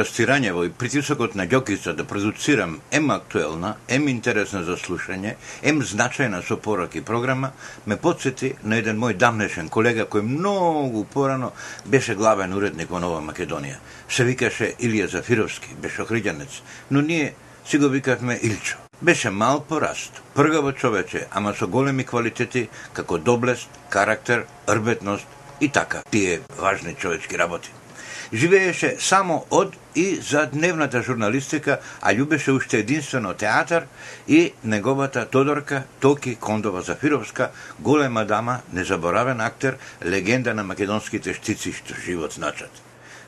кастирањево и притисокот на Ѓокица да продуцирам ем актуелна, ем интересна за слушање, ем значајна со пораки програма, ме подсети на еден мој давнешен колега кој многу порано беше главен уредник во Нова Македонија. Се викаше Илија Зафировски, беше охриѓанец, но ние си го викавме Илчо. Беше мал пораст, пргаво човече, ама со големи квалитети како доблест, карактер, рбетност и така, тие важни човечки работи. Живееше само од и за дневната журналистика, а љубеше уште единствено театар и неговата Тодорка Токи Кондова Зафировска, голема дама, незаборавен актер, легенда на македонските штици што живот значат.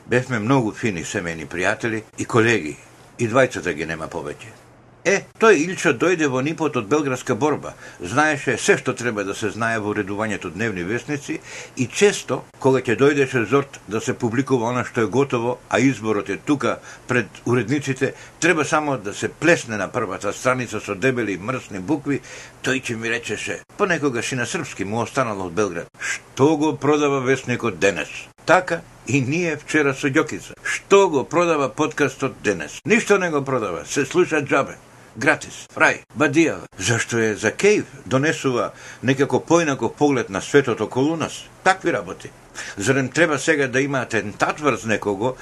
Бевме многу фини семени пријатели и колеги, и двајцата ги нема повеќе. Е, тој Илчо дојде во нипот од Белградска борба. Знаеше се што треба да се знае во редувањето дневни вестници и често, кога ќе дојдеше зорт да се публикува она што е готово, а изборот е тука пред уредниците, треба само да се плесне на првата страница со дебели мрсни букви, тој ќе ми речеше, понекогаш и на српски му останало од Белград. Што го продава вестникот денес? Така и ние вчера со Ѓокица. Што го продава подкастот денес? Ништо не го продава, се слуша джабе гратис, фрај, бадија, зашто е за Кејв донесува некако поинако поглед на светот околу нас. Такви работи. Зарем треба сега да има атентат врз некого,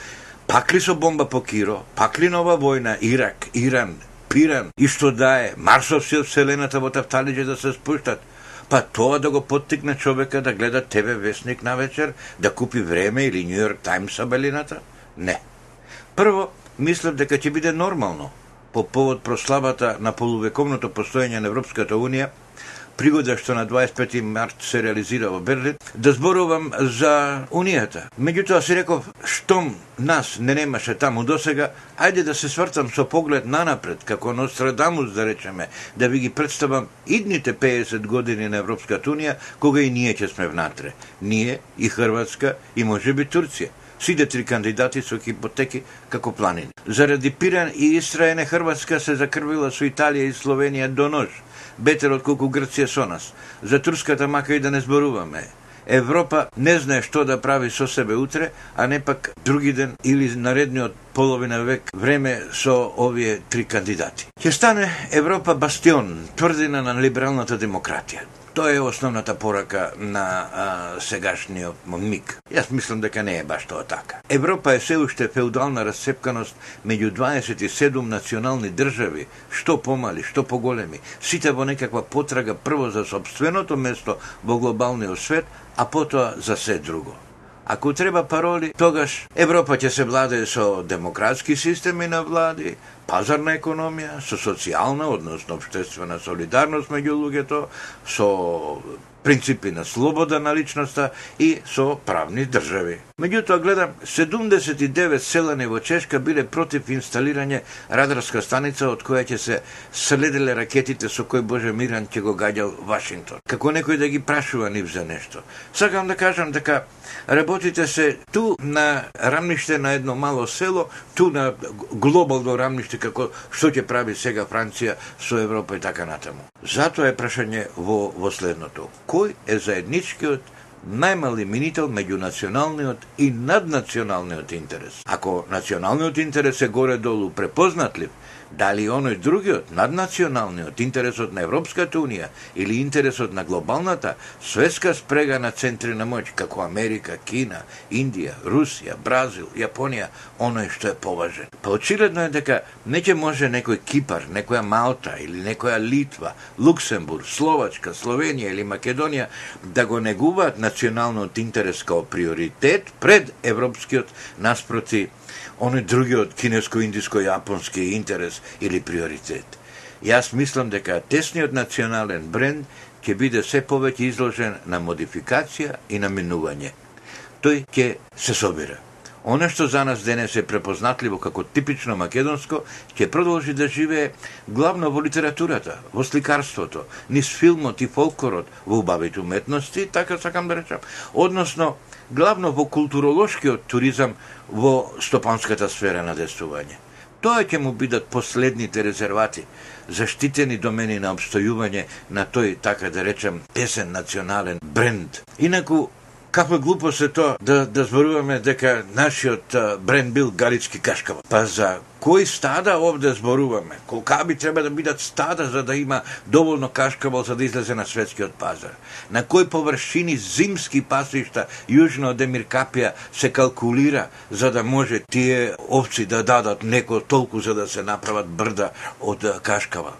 пак ли со бомба по Киро, пак ли нова војна, Ирак, Иран, Пиран, и што дае, Марсовси од Вселената во тафталиđe да се спуштат, па тоа да го поттикне човека да гледа тебе вестник на вечер, да купи време или Нью Йорк Таймс сабелината? Не. Прво, мислев дека ќе биде нормално по повод прославата на полувековното постоење на Европската Унија, пригода што на 25 март се реализира во Берлин, да зборувам за Унијата. Меѓутоа си реков, штом нас не немаше таму досега, ајде да се свртам со поглед нанапред, како Нострадамус да речеме, да ви ги представам идните 50 години на Европската Унија, кога и ние ќе сме внатре. Ние и Хрватска и може би Турција сите три кандидати со хипотеки како планини. Заради Пиран и Истраене Хрватска се закрвила со Италија и Словенија до нож, бетер од колку Грција со нас. За Турската мака и да не зборуваме. Европа не знае што да прави со себе утре, а не пак други ден или наредниот половина век време со овие три кандидати. Ќе стане Европа бастион, тврдина на либералната демократија. Тоа е основната порака на а, сегашниот миг. Јас мислам дека не е баш тоа така. Европа е се уште феудална расцепканост меѓу 27 национални држави, што помали, што поголеми, сите во некаква потрага прво за собственото место во глобалниот свет, а потоа за се друго. Ако треба пароли, тогаш Европа ќе се владее со демократски системи на влади, пазарна економија, со социјална, односно обштествена солидарност меѓу луѓето, со принципи на слобода на личноста и со правни држави. Меѓутоа гледам 79 селани во Чешка биле против инсталирање радарска станица од која ќе се следеле ракетите со кои Боже Миран ќе го гаѓал Вашингтон. Како некој да ги прашува нив за нешто. Сакам да кажам дека работите се ту на рамниште на едно мало село, ту на глобално рамниште како што ќе прави сега Франција со Европа и така натаму. Затоа е прашање во, во следното кој е заедничкиот најмали минител меѓу националниот и наднационалниот интерес. Ако националниот интерес е горе-долу препознатлив, Дали оној другиот, наднационалниот, интересот на Европската Унија или интересот на глобалната светска спрега на центри на моќ, како Америка, Кина, Индија, Русија, Бразил, Јапонија, оној што е поважен. Па очигледно е дека неќе може некој Кипар, некоја Малта или некоја Литва, Луксембург, Словачка, Словенија или Македонија да го негуваат националниот интерес као приоритет пред европскиот наспроти оној другиот кинеско-индиско-јапонски интерес или приоритет. Јас мислам дека тесниот национален бренд ќе биде се повеќе изложен на модификација и на минување. Тој ќе се собира. Оно што за нас денес е препознатливо како типично македонско, ќе продолжи да живее главно во литературата, во сликарството, низ филмот и фолклорот, во убавите уметности, така сакам да речам, односно главно во културолошкиот туризам во стопанската сфера на действување. Тоа ќе му бидат последните резервати, заштитени домени на обстојување на тој, така да речем, песен национален бренд. Инаку, Каква глупо се тоа да, да зборуваме дека нашиот бренд бил галички кашкава. Па за кои стада овде зборуваме? Колка би треба да бидат стада за да има доволно кашкавал за да излезе на светскиот пазар? На кои површини зимски пасишта јужно од Емиркапија се калкулира за да може тие овци да дадат неко толку за да се направат брда од кашкава?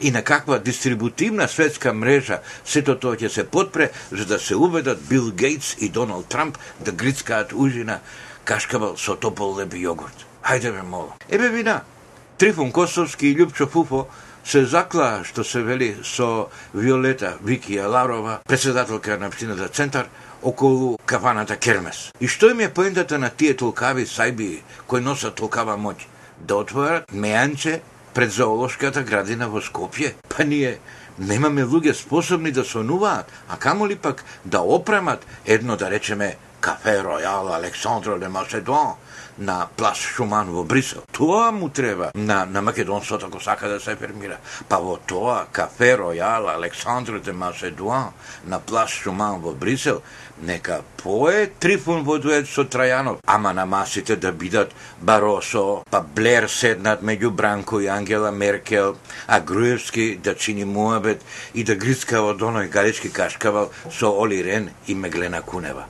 И на каква дистрибутивна светска мрежа сето тоа ќе се подпре за да се убедат Бил Гейтс и Доналд Трамп да грицкаат ужина кашкавал со топол леб јогурт. Хајде ме молам. Ебе вина, Трифон Косовски и Лјупчо Фуфо се заклаа што се вели со Виолета Викија Ларова, председателка на Пштината Центар, околу кафаната Кермес. И што им е поентата на тие толкави сајби кои носат толкава моќ? Да отворат мејанче пред зоолошката градина во Скопје. Па ние немаме луѓе способни да сонуваат, а камо ли пак да опремат едно да речеме кафе Роял Александро де Маседон, на Плас Шуман во Брисел. Тоа му треба на, на Македонството ако сака да се фермира. Па во тоа кафе Ројал Александр де Маседуан на Плас Шуман во Брисел нека пое Трифун во дует со Трајанов, ама на масите да бидат Баросо, па Блер седнат меѓу Бранко и Ангела Меркел, а Груевски да чини муабет и да грицка од оној галички кашкавал со Оли Рен и Меглена Кунева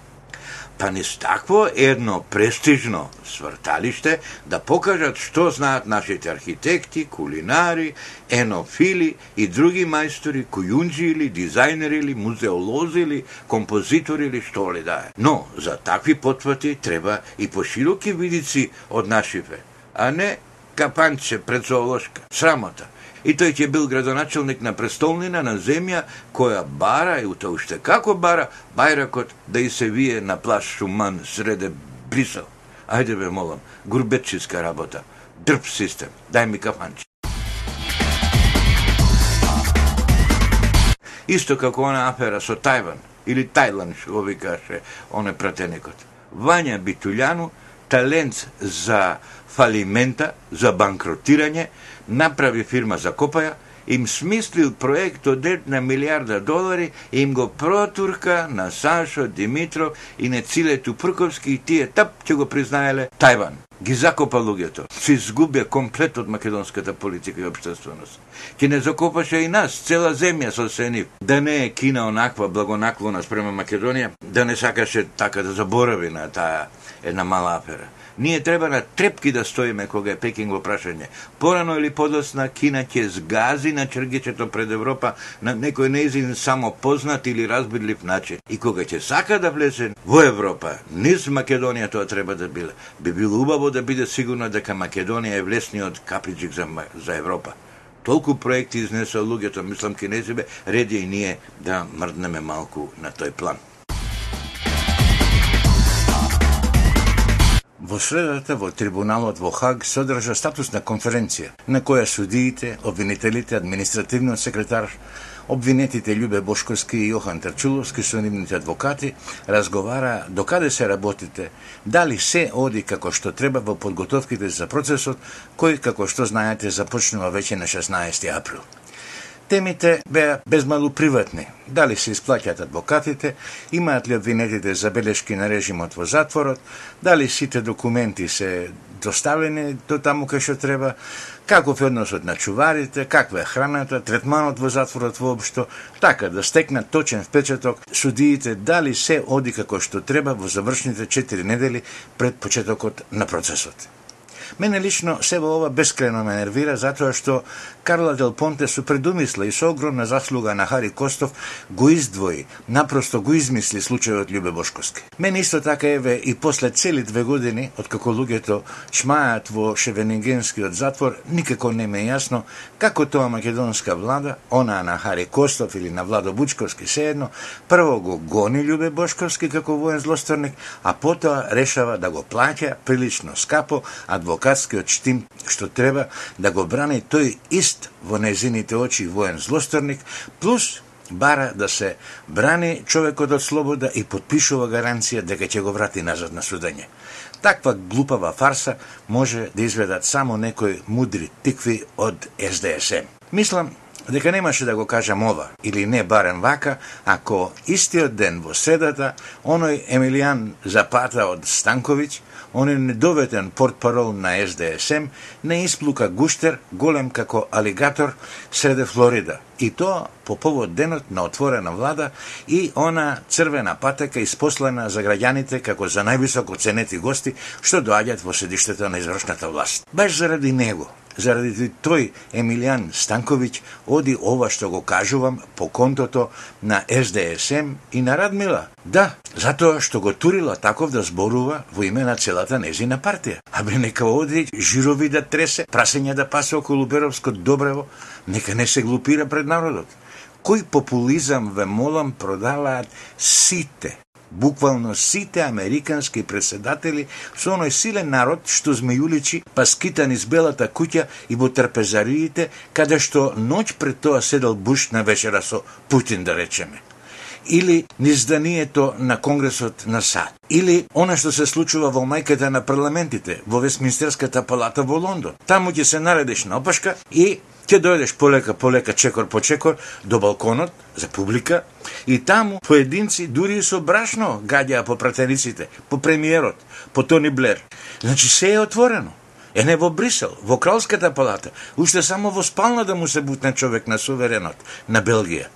па низ такво едно престижно сврталиште да покажат што знаат нашите архитекти, кулинари, енофили и други мајстори, кујунџи или дизајнери или музеолози или композитори или што ли да е. Но за такви потвати треба и пошироки видици од нашиве, а не капанче пред зоолошка. Срамота и тој ќе бил градоначелник на престолнина на земја која бара и утоа уште како бара бајракот да и се вие на плаш Шуман среде Брисел. Ајде бе молам, гурбетчиска работа, дрп систем, дај ми кафанче. Исто како она афера со Тајван, или Тајланд, што го викаше оне пратеникот. Вања Битулјану, талент за фалимента, за банкротирање, направи фирма за копаја, им смислил проект од една милиарда долари и им го протурка на Сашо Димитров и на Цилету Прковски и тие тап ќе го признаеле Тајван. Ги закопа луѓето. Се изгубија комплет од македонската политика и обштественост. Ке не закопаше и нас, цела земја со сени. Да не е Кина онаква благонаклона спрема Македонија, да не сакаше така да заборави на таа една мала афера. Ние треба на трепки да стоиме кога е Пекинг во прашање. Порано или подосна Кина ќе згази на чергичето пред Европа на некој неизин само познат или разбидлив начин. И кога ќе сака да влезе во Европа, низ Македонија тоа треба да биле. Би било убаво да биде сигурно дека Македонија е влесниот капиџик за, за Европа толку проекти изнесе луѓето, мислам кинезибе, реди и ние да мрднеме малку на тој план. Во средата во трибуналот во Хаг се одржа статусна конференција на која судиите, обвинителите, административниот секретар, обвинетите Љубе Бошковски и Јохан Трчуловски со нивните адвокати разговара докаде се работите, дали се оди како што треба во подготовките за процесот кој како што знаете започнува веќе на 16 април. Темите беа безмалу приватни. Дали се исплаќаат адвокатите, имаат ли обвинетите забелешки на режимот во затворот, дали сите документи се доставени до таму кај што треба, каков е односот на чуварите, каква е храната, третманот во затворот воопшто, така да стекнат точен впечаток судиите дали се оди како што треба во завршните 4 недели пред почетокот на процесот. Мене лично се во ова бескрајно ме нервира затоа што Карла Дел Понте су предумисла и со огромна заслуга на Хари Костов го издвои, напросто го измисли случајот Љубе Бошковски. Мене исто така еве и после цели две години, откако луѓето чмајат во Шевенингенскиот затвор, никако не ме јасно како тоа македонска влада, она на Хари Костов или на Владо Бучковски седно, прво го гони Љубе Бошковски како воен злосторник, а потоа решава да го плаќа прилично скапо адвокат адвокатскиот штим што треба да го брани тој ист во незините очи воен злосторник, плюс бара да се брани човекот од слобода и подпишува гаранција дека ќе го врати назад на судење. Таква глупава фарса може да изведат само некои мудри тикви од СДСМ. Мислам дека немаше да го кажам ова, или не барем вака, ако истиот ден во средата, оној Емилијан Запата од Станковиќ, оној недоветен портпарол на СДСМ, не исплука гуштер голем како алигатор среде Флорида. И тоа по повод денот на отворена влада и она црвена патека испослена за граѓаните како за највисоко ценети гости што доаѓаат во седиштето на извршната власт. Баш заради него, заради тој Емилијан Станковиќ оди ова што го кажувам по контото на СДСМ и на Радмила. Да, затоа што го турила таков да зборува во име на целата незина партија. Абе нека оди жирови да тресе, прасења да пасе околу Беровско добрево, нека не се глупира пред народот. Кој популизам ве молам продаваат сите буквално сите американски преседатели со оној силен народ што змејуличи паскитан из белата куќа и во трпезариите, каде што ноќ пред тоа седел Буш на вечера со Путин, да речеме или низданието на Конгресот на САД, или она што се случува во мајката на парламентите, во Вестминстерската палата во Лондон. Таму ќе се наредиш на опашка и ќе дојдеш полека, полека, чекор по чекор до балконот за публика и таму поединци дури и со брашно гадјаа по пратениците, по премиерот, по Тони Блер. Значи се е отворено. Е не во Брисел, во Кралската палата, уште само во спална да му се бутне човек на суверенот на Белгија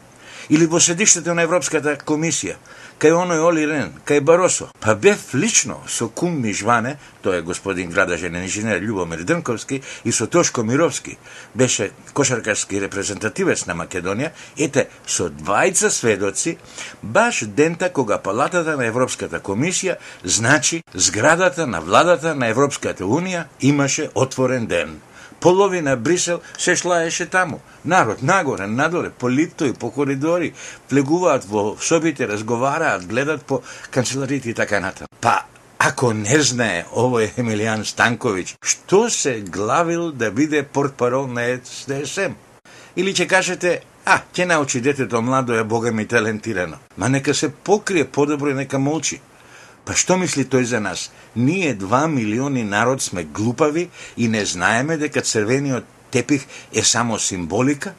или во седиштето на Европската комисија, кај оној Оли Рен, кај Баросо. Па бев лично со кум ми Жване, тој е господин градажен инженер Љубомир Дрнковски, и со Тошко Мировски, беше кошаркарски репрезентативец на Македонија, ете, со двајца сведоци, баш дента кога Палатата на Европската комисија, значи зградата на владата на Европската Унија имаше отворен ден половина Брисел се шлаеше таму. Народ, нагоре, надоле, по лифтови, по коридори, плегуваат во собите, разговараат, гледат по канцеларите и така натаму. Па, ако не знае овој Емилијан Станковиќ, што се главил да биде портпарол на СДСМ? Или ќе кажете, а, ќе научи детето младо е бога ми талентирано. Ма нека се покрие подобро и нека молчи. Па што мисли тој за нас? Ние два милиони народ сме глупави и не знаеме дека црвениот тепих е само символика?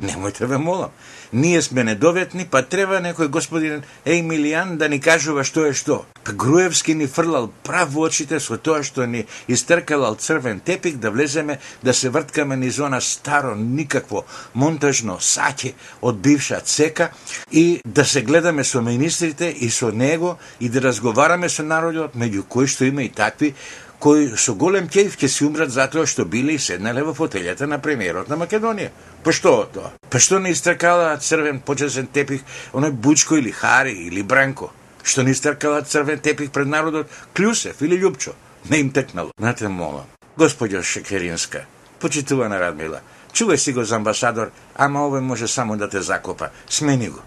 Немојте да ве молам. Ние сме недоветни, па треба некој господин Емилијан да ни кажува што е што. Па Груевски ни фрлал прав во очите со тоа што ни истркалал црвен тепик да влеземе да се врткаме низ зона старо никакво монтажно саќе од бивша цека и да се гледаме со министрите и со него и да разговараме со народот, меѓу кои што има и такви кои со голем кејф ќе си умрат затоа што били и седнале во фотелјата на премиерот на Македонија. Па што тоа? Па што не истркала црвен почесен тепих оној Бучко или Хари или Бранко? Што не истркала црвен тепих пред народот Клюсев или Љупчо? Не им текнало. Нате молам. Господјо Шекеринска, почитувана Радмила, чувај си го за амбасадор, ама овој може само да те закопа. Смени го.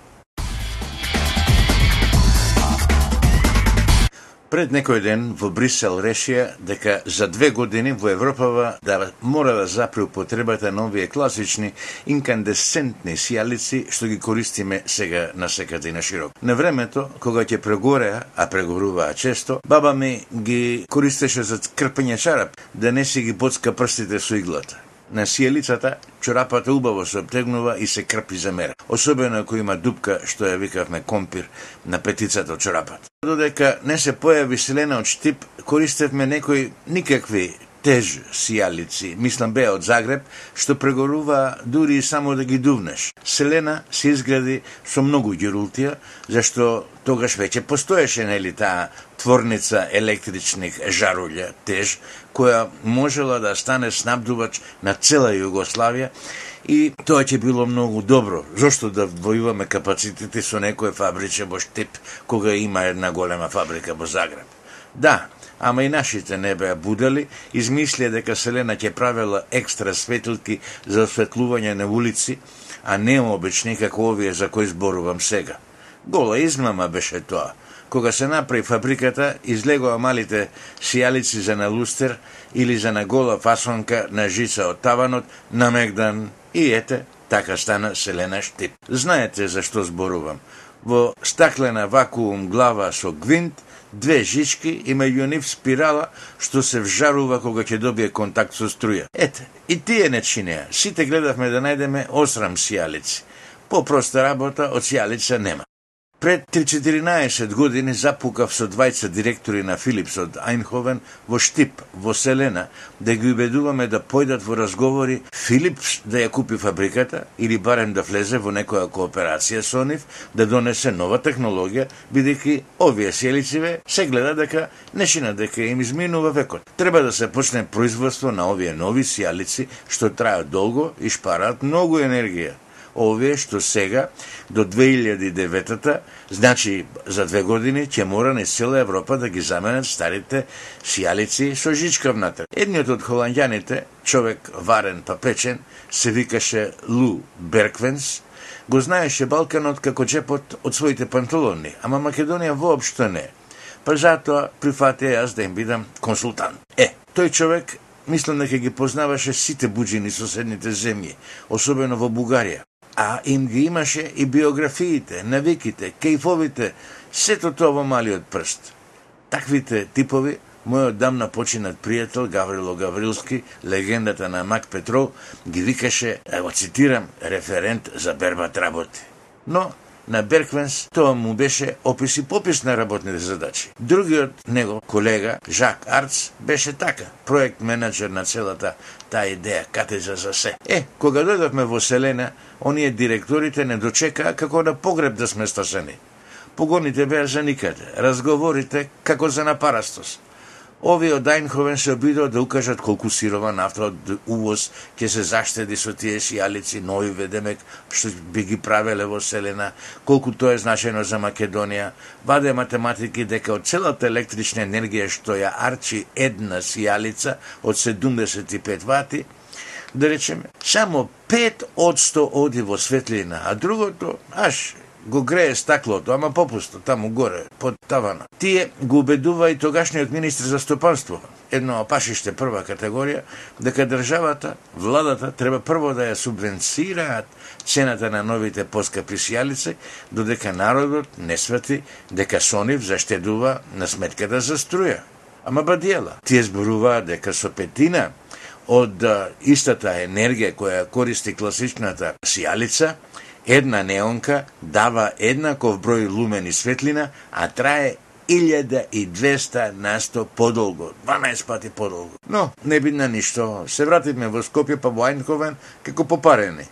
Пред некој ден во Брисел решија дека за две години во Европава да мора да запре употребата на овие класични инкандесцентни сијалици што ги користиме сега на секаде и на широк. На времето, кога ќе прегореа, а прегоруваа често, баба ми ги користеше за крпење чарап, да не си ги боцка прстите со иглата на сиелицата, чорапата убаво се обтегнува и се крпи за мера. Особено ако има дупка, што ја викавме компир, на петицата од чорапата. Додека не се појави селена од Штип, користевме некои никакви теж сијалици, мислам беа од Загреб, што прегорува дури и само да ги дувнеш. Селена се изгради со многу ѓерултија, зашто тогаш веќе постоеше нели таа творница електричних жарулја, теж, која можела да стане снабдувач на цела Југославија и тоа ќе било многу добро. Зошто да војуваме капацитети со некој фабриче во Штип, кога има една голема фабрика во Загреб? Да, ама и нашите не беа будали, измислија дека Селена ќе правела екстра светилки за осветлување на улици, а не обични како овие за кои зборувам сега. Гола измама беше тоа. Кога се направи фабриката, излегоа малите сијалици за на лустер или за на гола фасонка на жица од таванот, на Мегдан и ете, така стана Селена Штип. Знаете за што зборувам. Во стаклена вакуум глава со гвинт, две жички и меѓу нив спирала што се вжарува кога ќе добие контакт со струја. Ете, и тие не чинеа. Сите гледавме да најдеме осрам сијалици. По-проста работа од сијалица нема. Пред 3-14 години запукав со двајца директори на Филипс од Айнховен во Штип, во Селена, да ги убедуваме да појдат во разговори Филипс да ја купи фабриката или барем да влезе во некоја кооперација со нив, да донесе нова технологија, бидејќи овие селициве се гледа дека нешина дека им изминува векот. Треба да се почне производство на овие нови сијалици што траат долго и шпараат многу енергија овие што сега до 2009 значи за две години ќе мора не цела Европа да ги заменат старите сијалици со жичка внатре. Едниот од холандјаните, човек варен па печен, се викаше Лу Берквенс, го знаеше Балканот како джепот од своите панталони, ама Македонија воопшто не. Па затоа прифатија јас да им бидам консултант. Е, тој човек мислам дека ги познаваше сите буџини соседните земји, особено во Бугарија а им ги имаше и биографиите, навиките, кейфовите, сето тоа во малиот прст. Таквите типови, мојот дамна починат пријател Гаврило Гаврилски, легендата на Мак Петров, ги викаше, го цитирам, референт за бербат работи. Но на Берквенс, тоа му беше опис и попис на работните задачи. Другиот него колега, Жак Арц, беше така, проект менеджер на целата таа идеја, катежа за се. Е, кога дојдовме во Селена, оние директорите не дочекаа како на погреб да сме стасени. Погоните беа за никаде, разговорите како за напарастос. Овие од Айнховен се обидува да укажат колку сирова нафта од увоз ќе се заштеди со тие сијалици нови ведемек што би ги правеле во Селена, колку тоа е значено за Македонија. Ваде математики дека од целата електрична енергија што ја арчи една сијалица од 75 вати, да речеме, само 5 од 100 оди во светлина, а другото, аш, го грее стаклото, ама попусто, таму горе, под тавана. Тие го убедува и тогашниот министр за стопанство, едно опашиште прва категорија, дека државата, владата, треба прво да ја субвенцираат цената на новите поскапи сијалице, додека народот не свати дека сонив заштедува на сметката за струја. Ама бадиела. Тие зборуваат дека со петина од истата енергија која користи класичната сијалица, една неонка дава еднаков број лумени светлина, а трае 1200 на 100 подолго, 12 пати подолго. Но, не бидна ништо, се вративме во Скопје па во Айнховен како попарени.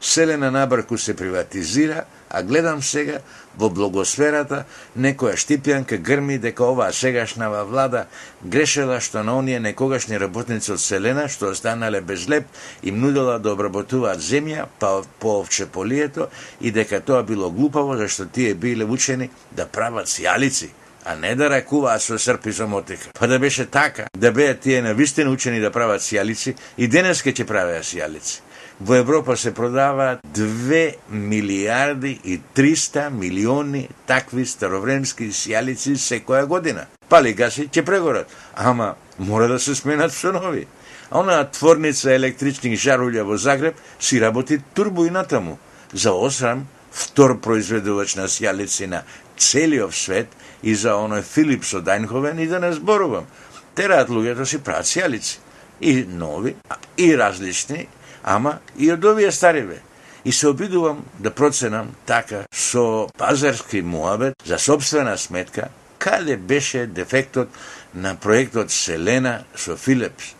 Селена набрку се приватизира, а гледам сега во благосферата некоја штипјанка грми дека оваа сегашнава влада грешела што на оние некогашни работници од Селена што останале без леп им нудела да обработуваат земја па по овчеполието и дека тоа било глупаво зашто тие биле учени да прават сијалици а не да ракуваат со срп и со мотика. Па да беше така, да беа тие на вистина учени да прават сијалици, и денеска ќе правеа сијалици. Во Европа се продаваат 2 милиарди и 300 милиони такви старовремски сијалици секоја година. Пали гаси ќе прегорат, ама мора да се сменат со нови. А онаа творница електрични жарулја во Загреб си работи турбо и натаму. За осрам, втор произведувач на сијалици на целиот свет и за оној Филипс од Айнховен и да не зборувам. Тераат луѓето си прават сијалици. И нови, и различни, ама и од овие стариве. И се обидувам да проценам така со пазарски муабет за собствена сметка каде беше дефектот на проектот Селена со Филипс.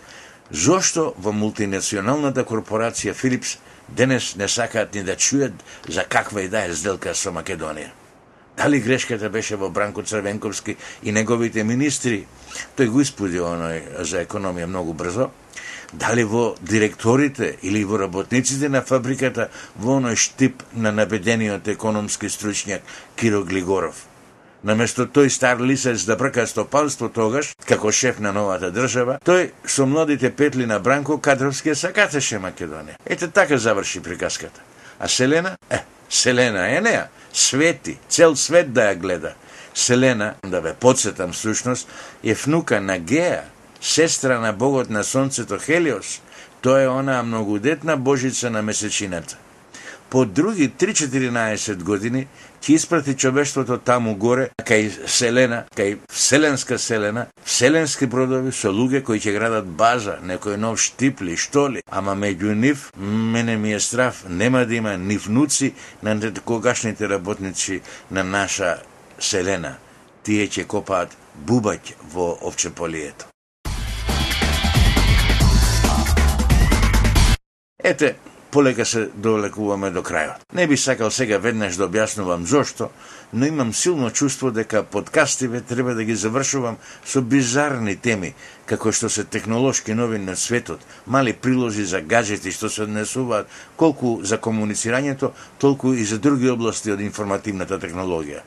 Зошто во мултинационалната корпорација Филипс денес не сакаат ни да чујат за каква и да е сделка со Македонија? Дали грешката беше во Бранко Црвенковски и неговите министри? Тој го испуди оној за економија многу брзо, дали во директорите или во работниците на фабриката во оној штип на набедениот економски стручњак Киро Глигоров. Наместо тој стар лисец да брка стопанство тогаш, како шеф на новата држава, тој со младите петли на Бранко кадровски сакатеше Македонија. Ете така заврши приказката. А Селена? Е, Селена е неа. Свети, цел свет да ја гледа. Селена, да ве подсетам сушност, е внука на Геа, сестра на богот на сонцето Хелиос, тоа е онаа многудетна божица на месечината. по други 3-14 години ќе испрати човештвото таму горе, кај Селена, кај Вселенска Селена, вселенски бродови со луѓе кои ќе градат база, некој нов штипли, штоли, ама меѓу нив, мене ми е страв, нема да има ни внуци на когашните работници на наша Селена. Тие ќе копаат бубаќ во овчеполието. Ете, полека се долекуваме до крајот. Не би сакал сега веднаш да објаснувам зошто, но имам силно чувство дека подкастиве треба да ги завршувам со бизарни теми, како што се технолошки новини на светот, мали прилози за гаджети што се однесуваат колку за комуницирањето, толку и за други области од информативната технологија.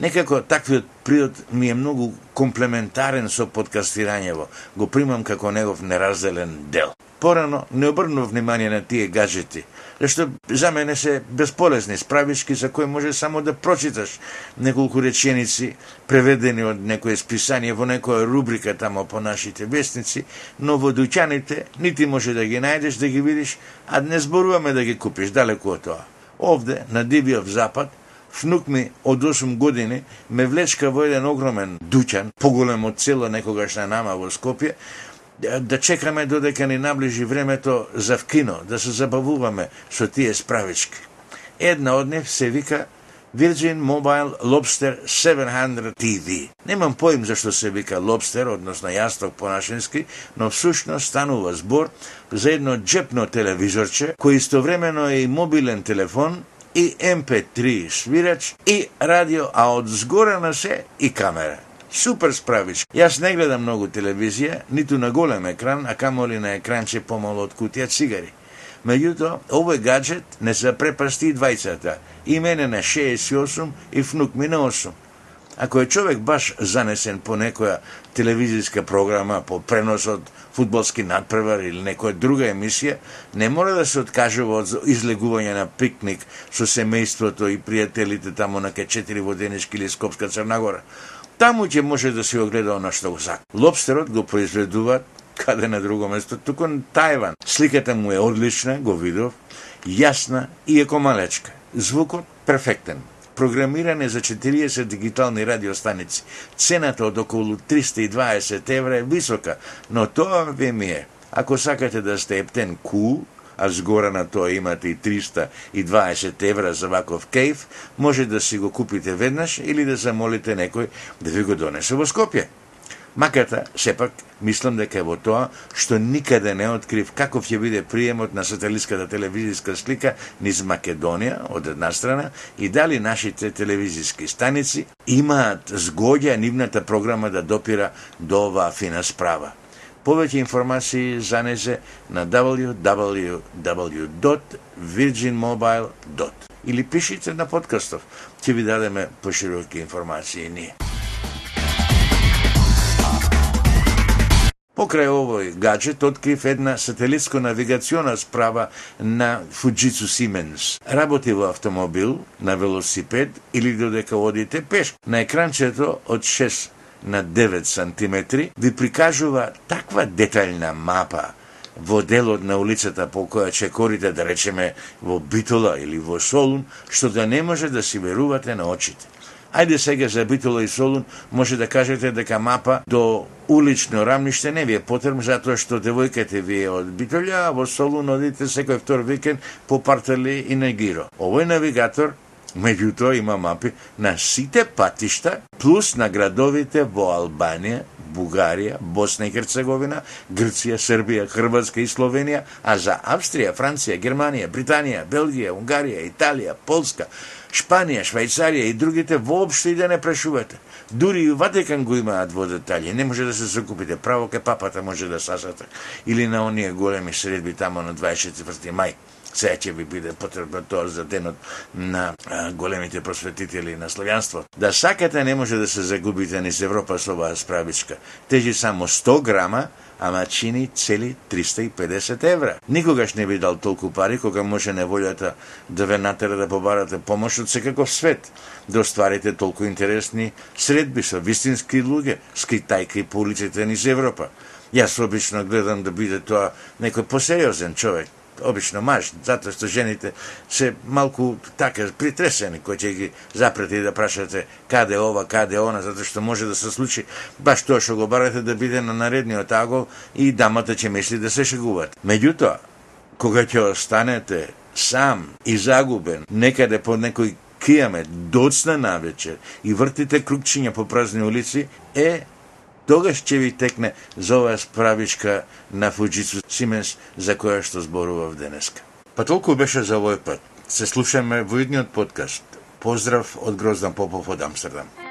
Некако таквиот приод ми е многу комплементарен со подкастирањево. Го примам како негов неразделен дел. Порано не обрнув внимание на тие гаджети, зашто за мене се бесполезни справишки, за кои може само да прочиташ неколку реченици преведени од некое списание во некоја рубрика тамо по нашите вестници, но во дуќаните нити може да ги најдеш, да ги видиш, а не зборуваме да ги купиш далеку од тоа. Овде, на Дивиот Запад, внук ми од 8 години ме влечка во еден огромен дуќан, поголем од цело некогаш на нама во Скопје, да чекаме додека ни наближи времето за вкино, да се забавуваме со тие справички. Една од нив се вика Virgin Mobile Lobster 700 TV. Немам поим зашто се вика Lobster, односно јасток по-нашински, но всушност станува збор за едно джепно телевизорче, кој истовремено е и мобилен телефон и MP3 свирач и радио, а од згора на се и камера. Супер справиш. Јас не гледам многу телевизија, ниту на голем екран, а камоли на екранче помало од кутија цигари. Меѓутоа, овој гаджет не се препасти двајцата. И мене на 68 и внук ми на 8. Ако е човек баш занесен по некоја телевизиска програма, по пренос од фудбалски надпревар или некоја друга емисија, не мора да се откажува од излегување на пикник со семејството и пријателите тамо на К4 Воденички или Скопска Црнагора. Таму ќе може да се огледа она што го сака. Лобстерот го произведуваат каде на друго место, туку на Тајван. Сликата му е одлична, го видов, јасна и екомалечка. Звукот перфектен програмиране за 40 дигитални радиостаници. Цената од околу 320 евра е висока, но тоа ве ми е. Ако сакате да сте ептен кул, а згора на тоа имате и 320 евра за ваков кейф, може да си го купите веднаш или да замолите некој да ви го донесе во Скопје. Маката, сепак, мислам дека е во тоа што никаде не открив каков ќе биде приемот на сателитската телевизиска слика низ Македонија од една страна и дали нашите телевизиски станици имаат згоѓа нивната програма да допира до оваа фина справа. Повеќе информации за незе на www.virginmobile.com или пишите на подкастов, ќе ви дадеме пошироки информации ние. Покрај овој гаджет открив една сателитско-навигациона справа на Fujitsu Siemens. Работи во автомобил, на велосипед или додека одите пеш. На екранчето од 6 на 9 сантиметри ви прикажува таква детална мапа во делот на улицата по која чекорите, да речеме, во Битола или во Солун, што да не може да си верувате на очите. Ајде сега за Битола и Солун може да кажете дека мапа до улично рамниште не ви е потребно затоа што девојката ви е од Битола, а во Солун одите секој втор викенд по Партели и на Гиро. Овој навигатор Меѓутоа има мапи на сите патишта, плюс на градовите во Албанија, Бугарија, Босна и Херцеговина, Грција, Србија, Хрватска и Словенија, а за Австрија, Франција, Германија, Британија, Белгија, Унгарија, Италија, Полска, Шпанија, Швајцарија и другите воопшто и да не прешувате. Дури и Ватикан го имаат во детали. Не може да се закупите. Право ке папата може да сасате. Или на оние големи средби тамо на 24 мај. Се ќе ви биде потребно тоа за денот на големите просветители на славјанство. Да сакате не може да се загубите низ Европа со оваа справичка. Тежи само 100 грама, ама чини цели 350 евра. Никогаш не би дал толку пари кога може неволјата да ве натера да побарате помош од секаков свет, да остварите толку интересни средби со вистински луѓе, скитајки по улиците низ Европа. Јас обично гледам да биде тоа некој посериозен човек, обично маж, затоа што жените се малку така притресени кои ќе ги запрети да прашате каде ова, каде она, затоа што може да се случи баш тоа што го барате да биде на наредниот агол и дамата ќе мисли да се шегуват Меѓутоа, кога ќе останете сам и загубен некаде по некој кијаме доцна навечер и вртите кругчиња по празни улици, е тогаш ќе ви текне за оваа справичка на Фуджицу Сименс за која што зборував денеска. Па толку беше за овој пат. Се слушаме во идниот подкаст. Поздрав од Гроздан Попов од Амстердам.